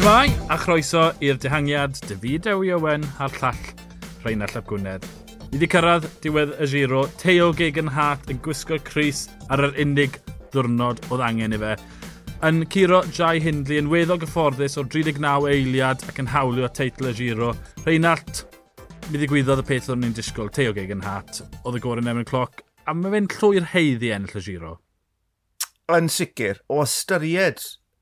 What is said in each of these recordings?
Shmai, a chroeso i'r dehangiad David Ewi Owen a'r llall Rhain Allap Gwynedd. I wedi cyrraedd diwedd y giro, Teo Gegan Hart yn gwisgo Cris ar yr unig ddwrnod oedd angen i fe. Yn curo Jai Hindley yn weddol gyfforddus o 39 eiliad ac yn hawlio teitl y giro. Rheinald, mi ddigwyddodd y peth o'n ni'n disgwyl, Teo Gegan Hart, oedd y gorau yn cloc, a mae fe'n llwy'r heiddi ennill y giro. Yn sicr, o ystyried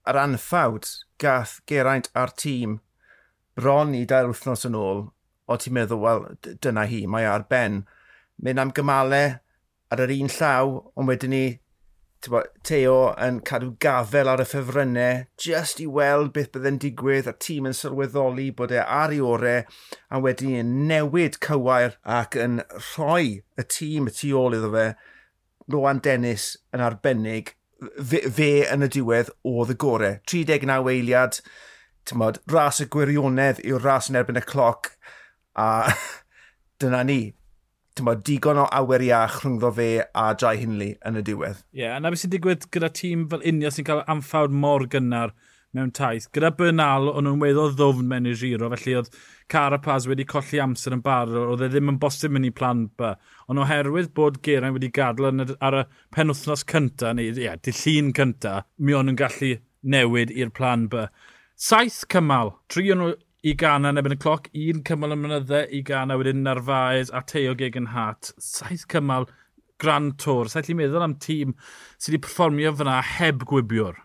yr anffawd gath Geraint a'r tîm bron i dair wythnos yn ôl, o ti'n meddwl, wel, dyna hi, mae e ar ben. Mynd am gymalau ar yr un llaw, ond wedyn ni, bo, Teo yn cadw gafel ar y ffefrynnau, just i weld beth byddai'n digwydd, a tîm yn sylweddoli bod e ar ei orau, a wedyn ni'n newid cywair ac yn rhoi y tîm y tu ôl iddo fe, Rowan Dennis yn arbennig, fe, fe yn y diwedd oedd y gorau. 39 eiliad, tymod, ras y gwirionedd yw'r ras yn erbyn y cloc, a dyna ni. Tymod, digon o awer iach rhwngddo fe a Jai Hinley yn y diwedd. Ie, yeah, a na beth sy'n digwydd gyda tîm fel unio sy'n cael amffawd mor gynnar, mewn taith. Gyda Bernal, o'n nhw'n weddol ddofn mewn i'r giro, felly oedd Carapaz wedi colli amser yn barod, oedd e ddim yn bosib mynd i plan B. Ond oherwydd bod Geraint wedi gadw ar y penwthnos cynta, neu ia, di llun cynta, mi o'n nhw'n gallu newid i'r plan B. Saith cymal, tri o'n nhw i gana yn ebyn y cloc, un cymal y mynydde i gana wedyn Narfaes a Teo Gegan Hart. Saith cymal, Grand Tour. Sa'n ti'n meddwl am tîm sydd wedi performio fyna heb gwibiwr?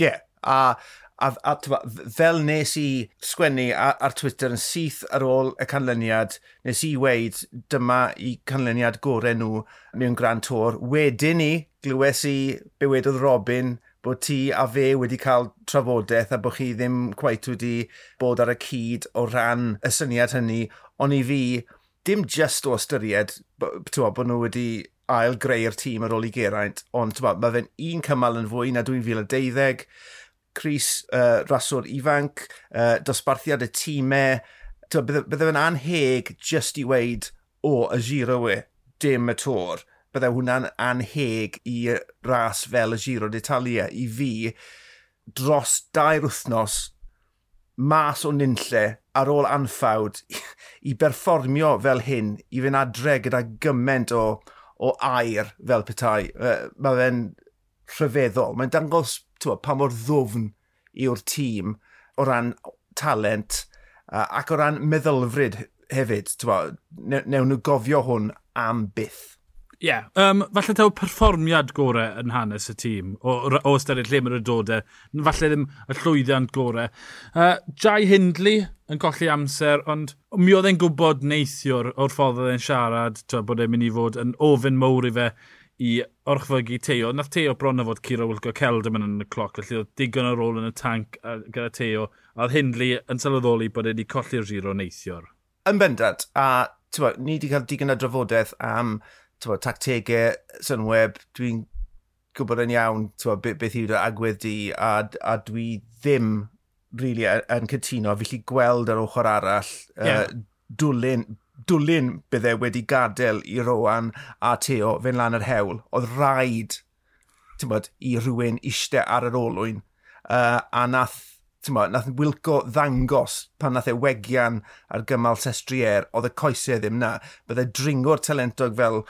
Ie, yeah, a a, a twa, fel nes i sgwennu ar Twitter yn syth ar ôl y canlyniad, nes i weid dyma i canlyniad gorau nhw mewn Grand Tour. Wedyn ni, glywes i bywedodd Robin bod ti a fe wedi cael trafodaeth a bod chi ddim cwaith wedi bod ar y cyd o ran y syniad hynny, ond i fi, dim just o ystyried bod nhw wedi ail greu'r tîm ar ôl i Geraint, ond mae fe'n un cymal yn fwy na 2012, Cris uh, raswr ifanc, uh, dosbarthiad y tîmau. Bydde, fe'n anheg just i weid, o, y giro we, dim y tor. Bydde hwnna'n anheg i ras fel y giro d'Italia i fi dros dair wythnos mas o nynlle ar ôl anffawd i berfformio fel hyn i fynd adre gyda gymaint o, o air fel petai. Uh, mae fe'n rhyfeddol. Mae'n dangos twa, pa mor ddwfn yw'r tîm o ran talent uh, ac o ran meddylfryd hefyd. Twa, ne newn nhw gofio hwn am byth. Ie, yeah. um, falle taw perfformiad gorau yn hanes y tîm, o, o ystyried lle mae'r dodau, e, falle ddim y llwyddiant gorau. Uh, Jai Hindley yn colli amser, ond mi oedd e'n gwybod neithiwr o'r ffordd oedd e'n siarad, bod e'n mynd i fod yn ofyn mowr i fe i orchfygu Teo. Nath Teo bron o fod Ciro Wilco Celdam yn y cloc, felly oedd digon ar ôl yn y tank gyda Teo, a oedd Hindley yn sylweddoli bod wedi colli'r giro neithiwr. Yn bendant, a tywa, ni wedi cael digon o drafodaeth am tywa, tactegau synweb. Dwi'n gwybod yn iawn tywa, beth, yw'r agwedd di, a, a dwi ddim really yn cytuno. Felly gweld ar ochr arall, yeah. uh, dwlyn, dwlyn bydde wedi gadael i Rowan a Teo fe'n lan yr hewl. Oedd rhaid bod, i rhywun eistedd ar yr olwyn. Uh, a nath, bod, nath Wilco ddangos pan nath e wegian ar gymal sestrier, oedd y coesau ddim na. Bydde dringo'r talentog fel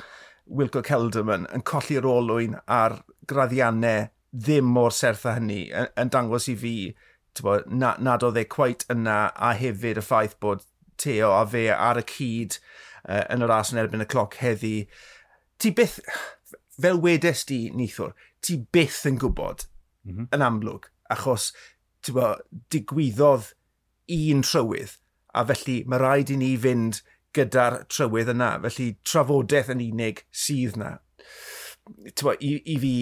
Wilco Celderman yn colli'r olwyn ar graddiannau ddim mor serth a hynny yn, yn dangos i fi bod, na, nad oedd e cwait yna a hefyd y ffaith bod Teo a fe ar y cyd uh, yn yr ras yn erbyn y cloc heddi. Ti byth, fel wedes di nithwr, ti byth yn gwybod mm -hmm. yn amlwg, achos bo, digwyddodd un trywydd, a felly mae rhaid i ni fynd gyda'r trywydd yna, felly trafodaeth yn unig sydd yna. Bo, i, I fi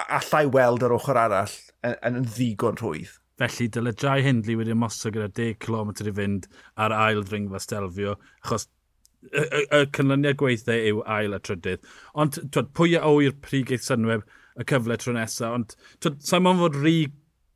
allai weld yr ochr arall yn, yn ddigon rhwydd. Felly dyle Jai Hindley wedi ymosod gyda 10 km i fynd ar ail ddringfa stelfio, achos y, y, y cynlyniad gweithiau yw ail a trydydd. Ond twyd, pwy a o'r prig eich synweb y cyfle tro nesaf, ond twyd, sa'n mwyn fod rhy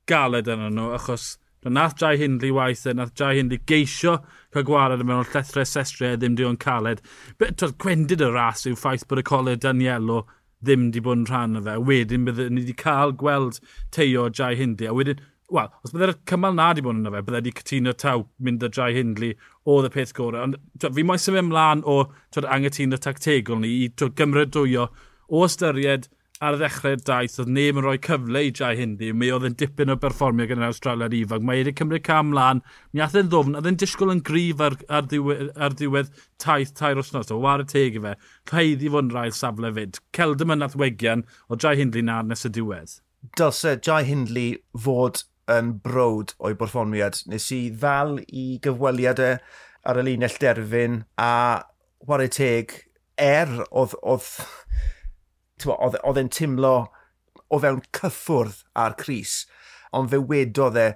galed yn nhw, achos twyd, nath Jai Hindley waithau, e, nath Jai Hindley geisio cael gwared yn mewn llethre sestre ddim di o'n caled. Twyd, gwendid y ras yw ffaith bod y coleg Danielo ddim di bod yn rhan o fe. Wedyn bydde ni wedi cael gweld teio Jai Hindley, a wedyn Wel, os byddai'r cymal na di bod yna fe, byddai di cytuno taw mynd y drai Hindley oedd y peth gorau. Ond twa, fi moyn symud ymlaen o twyd, angytuno tactegol ni i twyd, gymrydwyo o ystyried ar y ddechrau'r daith oedd neb yn rhoi cyfle i Jai Hindi, mi oedd yn dipyn o berfformio gan yr Australia ifanc. Mae wedi cymryd cam mlaen, mi ath e'n ddofn, oedd e'n disgwyl yn grif ar, ar, ddiwedd, ar ddiwedd taith tair osnos, o war y teg i fe, rhaid i fod yn rhaid safle fyd. Celdym yn athwegian o Jai Hindley na nes y diwedd. Dylse Jai Hindley fod yn brod o'i borfformiad. Nes i ddal i gyfweliadau ar y linell derfyn a ware teg er oedd, oedd, oedd, oedd e'n timlo o fewn cyffwrdd a'r Cris, ond fe wedodd e,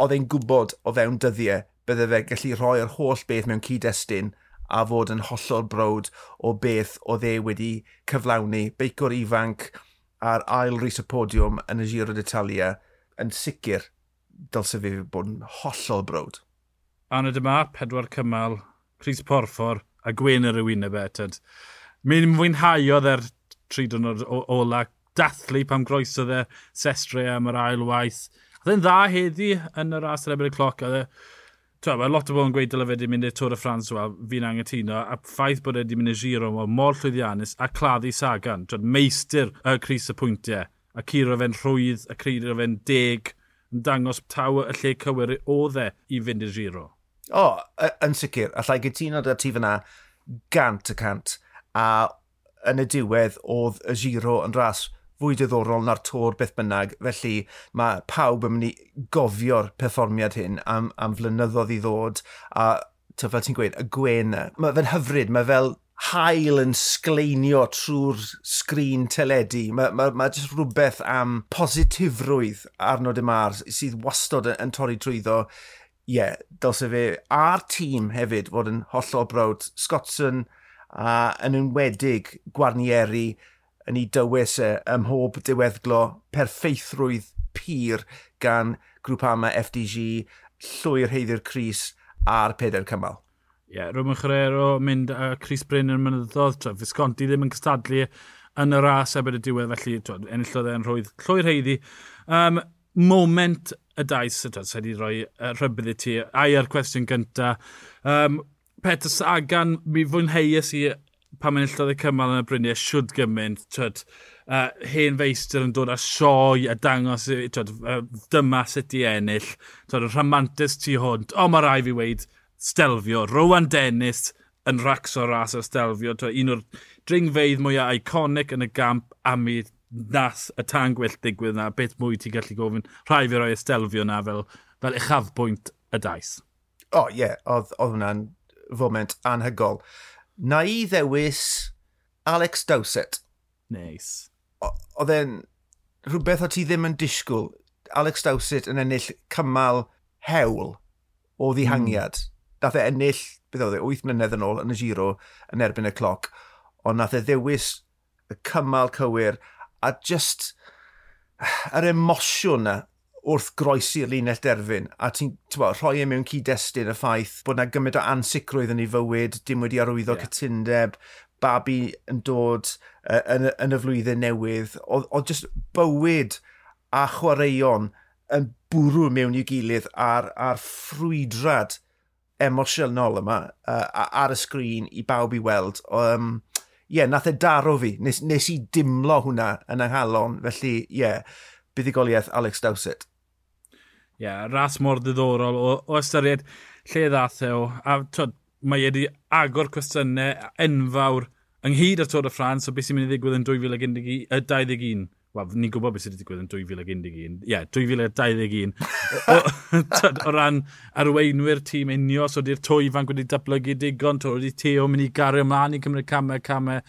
oedd e'n gwybod o fewn dyddiau bydde fe gallu rhoi'r holl beth mewn cyd-destun a fod yn hollol brod o beth oedd e wedi cyflawni beicwr ifanc a'r ail rhys y podiwm yn y Giro d'Italia yn sicr, dylse fi bod yn hollol brod. Anna dyma, pedwar cymal, Rhys Porffor a Gwen yr ywyn y betyd. Mi'n fwynhau oedd er tri dwrnod ola dathlu pam groeso dde sestre am yr ail waith. Oedd e'n dda heddi yn yr as yr ebyn y cloc. Oedd e, mae lot o bobl yn gweud dyle fe wedi mynd i'r Tôr y Ffrans wel, fi'n angytuno, a ffaith bod e wedi mynd i'r giro mor llwyddiannus a claddu Sagan, meistr y Cris y Pwyntiau a curo fe'n rhwydd, a curo fe'n deg, yn dangos taw y lle cywir o dde i fynd i'r giro. O, oh, yn sicr. Allai gytuno da ti fyna gant y cant. A yn y diwedd oedd y giro yn ras fwy diddorol na'r tor beth bynnag, felly mae pawb yn mynd i gofio'r perfformiad hyn am, am flynyddoedd i ddod, a ty, fel ti'n gweud, y gwen, mae fe'n hyfryd, mae fel hael yn sgleinio trwy'r sgrin teledu. Mae, mae, mae jyst rhywbeth am positifrwydd Arno de Mars sydd wastod yn, yn torri trwyddo. Ie, yeah, dylse fe a'r tîm hefyd fod yn hollol brawd. Scottson a yn enwedig Gwarnieri yn ei dywys e ym mhob diweddglo perffeithrwydd pyr gan grŵp ama FDG llwy'r heiddi'r Cris a'r peder cymal. Ie, yeah, Roman Chorero mynd a uh, Chris Bryn yn mynyddodd, twyd, Fisconti ddim yn cystadlu yn y ras ebyd y diwedd, felly enillodd e'n rhwydd llwy'r heiddi. Um, moment y dais, twyd, sydd wedi rhoi uh, rhybydd i ti, ai ar cwestiwn gyntaf. Um, Peter Sagan, mi fwynheus i pan mae'n illodd y cymal yn y bryniau, siwd gymaint, twyd, uh, hen feistr yn dod â sioi a dangos, twyd, uh, dyma sut i ennill, twyd, rhamantus tu hwnt, o mae rai fi weid, stelfio. Rowan Dennis yn racs o ras o stelfio. Un o'r dringfeidd mwyaf iconic yn y gamp a mi nath y tan gwyllt digwydd na. Beth mwy ti'n gallu gofyn rhai fi roi estelfio na fel, fel uchafbwynt y daes. O, oh, ie. Yeah. Oedd hwnna'n foment anhygol. Na i ddewis Alex Dowsett. Neis. Nice. Oedd e'n rhywbeth o ti ddim yn disgwyl. Alex Dowsett yn ennill cymal hewl o ddihangiad. Mm Dath e ennill, beth oedd e, 8 mlynedd yn ôl yn y giro yn erbyn y cloc, ond nath e ddewis y cymal cywir a just yr emosiwn na wrth groesi'r linell derfyn a ti'n rhoi e mewn cyd-destun y ffaith bod na gymaint o ansicrwydd yn ei fywyd, dim wedi arwyddo yeah. cytundeb, babi yn dod uh, yn, yn y flwyddyn newydd, oedd just bywyd a chwaraeon yn bwrw mewn i'w gilydd a'r, ar ffrwydrad emosiynol yma uh, ar y sgrin i bawb i weld. Um, ie, yeah, nath e daro fi. Nes, nes i dimlo hwnna yn yng. Felly, ie, yeah, buddigoliaeth Alex Dowsett. Ie, yeah, ras mor ddiddorol o, o ystyried lle ddath e o. A twyd, mae wedi agor cwestiynau enfawr ynghyd â'r Tôr y Ffrans o beth sy'n mynd i ddigwydd yn 2021. Wel, ni'n gwybod beth sydd wedi digwydd yn 2011. Ie, yeah, 2021. o, o, o ran arweinwyr tîm unio, so di'r twy fan wedi datblygu digon, to wedi teo mynd i gario ymlaen i cymryd camau, camau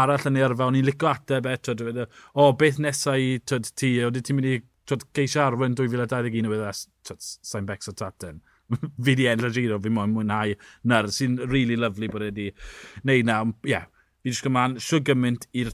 arall yn ei arfa, O'n i'n licio ateb eto, o, o, beth nesau i twyd, ti, e, o, di ti'n mynd i twyd, geisio arwen 2021 o wedi'i sain becs o taten. fi di enll y giro, fi moyn mwynhau nyr, sy'n really lovely bod wedi wneud na. Ie, yeah, fi ddysgu man, siw gymaint i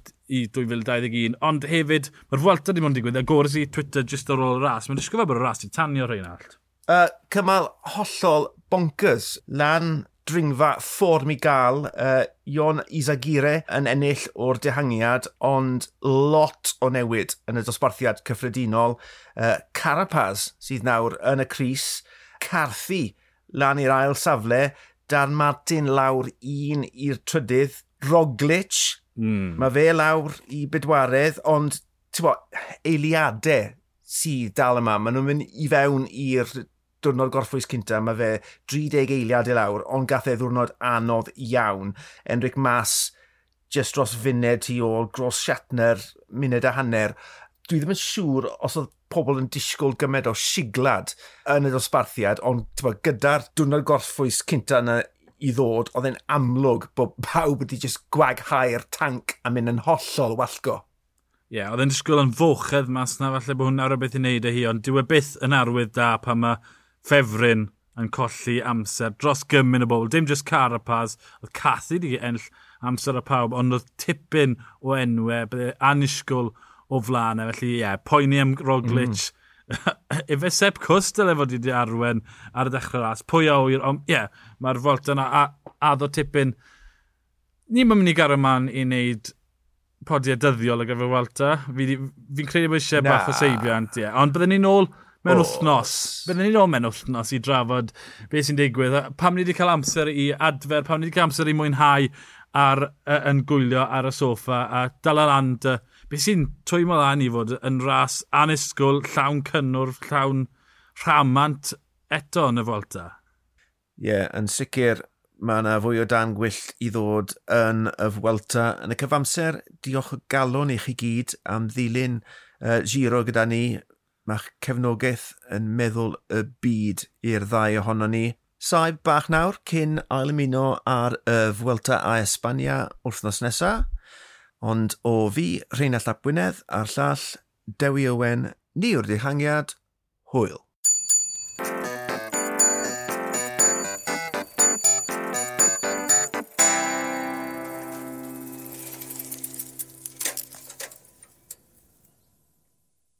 2021, ond hefyd, mae'r fwelta ddim ond digwydd, a gores i Twitter just ar ôl y ras, mae'n disgwyl bod y ras i tanio Reinald. Uh, cymal hollol bonkers, lan dringfa ffordd mi gael, uh, Ion Isagire yn ennill o'r dehangiad, ond lot o newid yn y dosbarthiad cyffredinol. Uh, Carapaz sydd nawr yn y Cris, Carthy lan i'r ail safle, Dan Martin lawr un i'r trydydd, Roglic, mm. mae fe lawr i bedwaredd, ond bo, eiliadau sydd dal yma, maen nhw'n mynd i fewn i'r diwrnod gorffwys cynta, mae fe 30 eiliadau lawr, ond gath e ddwrnod anodd iawn. Enric Mas, just dros funed tu ôl, Gros Shatner, muned a hanner. Dwi ddim yn siŵr os oedd pobl yn disgwyl gymed o siglad yn y dosbarthiad, ond tywa, gyda'r diwrnod gorffwys cynta yna i ddod, oedd e'n amlwg bod pawb wedi just gwaghau'r tank a mynd yn hollol wallgo. Ie, yeah, oedd e'n disgwyl yn fwchedd mas na, falle bod hwnna rhywbeth i wneud â hi, ond dyw e byth yn arwydd da pan mae ffefryn yn colli amser dros gymyn y bobl. Dim just Carapaz, oedd Cathy di enll amser y pawb, ond oedd tipyn o enwau, bydde anisgwl o flaen e. Felly, ie, yeah, poeni am Roglic, mm. Efe Sepp Cwstel efo wedi arwen ar y dechrau ras. Pwy a wyr, ond ie, yeah, mae'r volt yna addo tipyn. Ni'n mynd i garo man i wneud podiau dyddiol y gyfer Welta. Fi'n fi credu bod eisiau bach o seibiant, ie. Yeah. Ond byddwn ni'n ôl mewn oh. wythnos. Byddwn ni'n ôl mewn wythnos i drafod beth sy'n digwydd. Pam ni wedi cael amser i adfer, pam ni wedi cael amser i mwynhau ar, uh, yn gwylio ar y soffa a dal ar and uh, Beth sy'n twymo lan i fod yn ras anusgwl, llawn cynnwrf, llawn rhamant eto yn y Volta? Ie, yeah, yn sicr mae yna fwy o dan gwyllt i ddod yn y Fwelta. Yn y cyfamser, diolch o galon i chi gyd am ddilyn uh, giro gyda ni. Mae'ch cefnogaeth yn meddwl y byd i'r ddau ohono ni. Saib bach nawr cyn ailymuno ar y Fwelta a Espania wrthnos nesaf. Ond o fi, Rheinald Ap Gwynedd, a'r llall, Dewi Owen, ni o'r dihangiad, hwyl.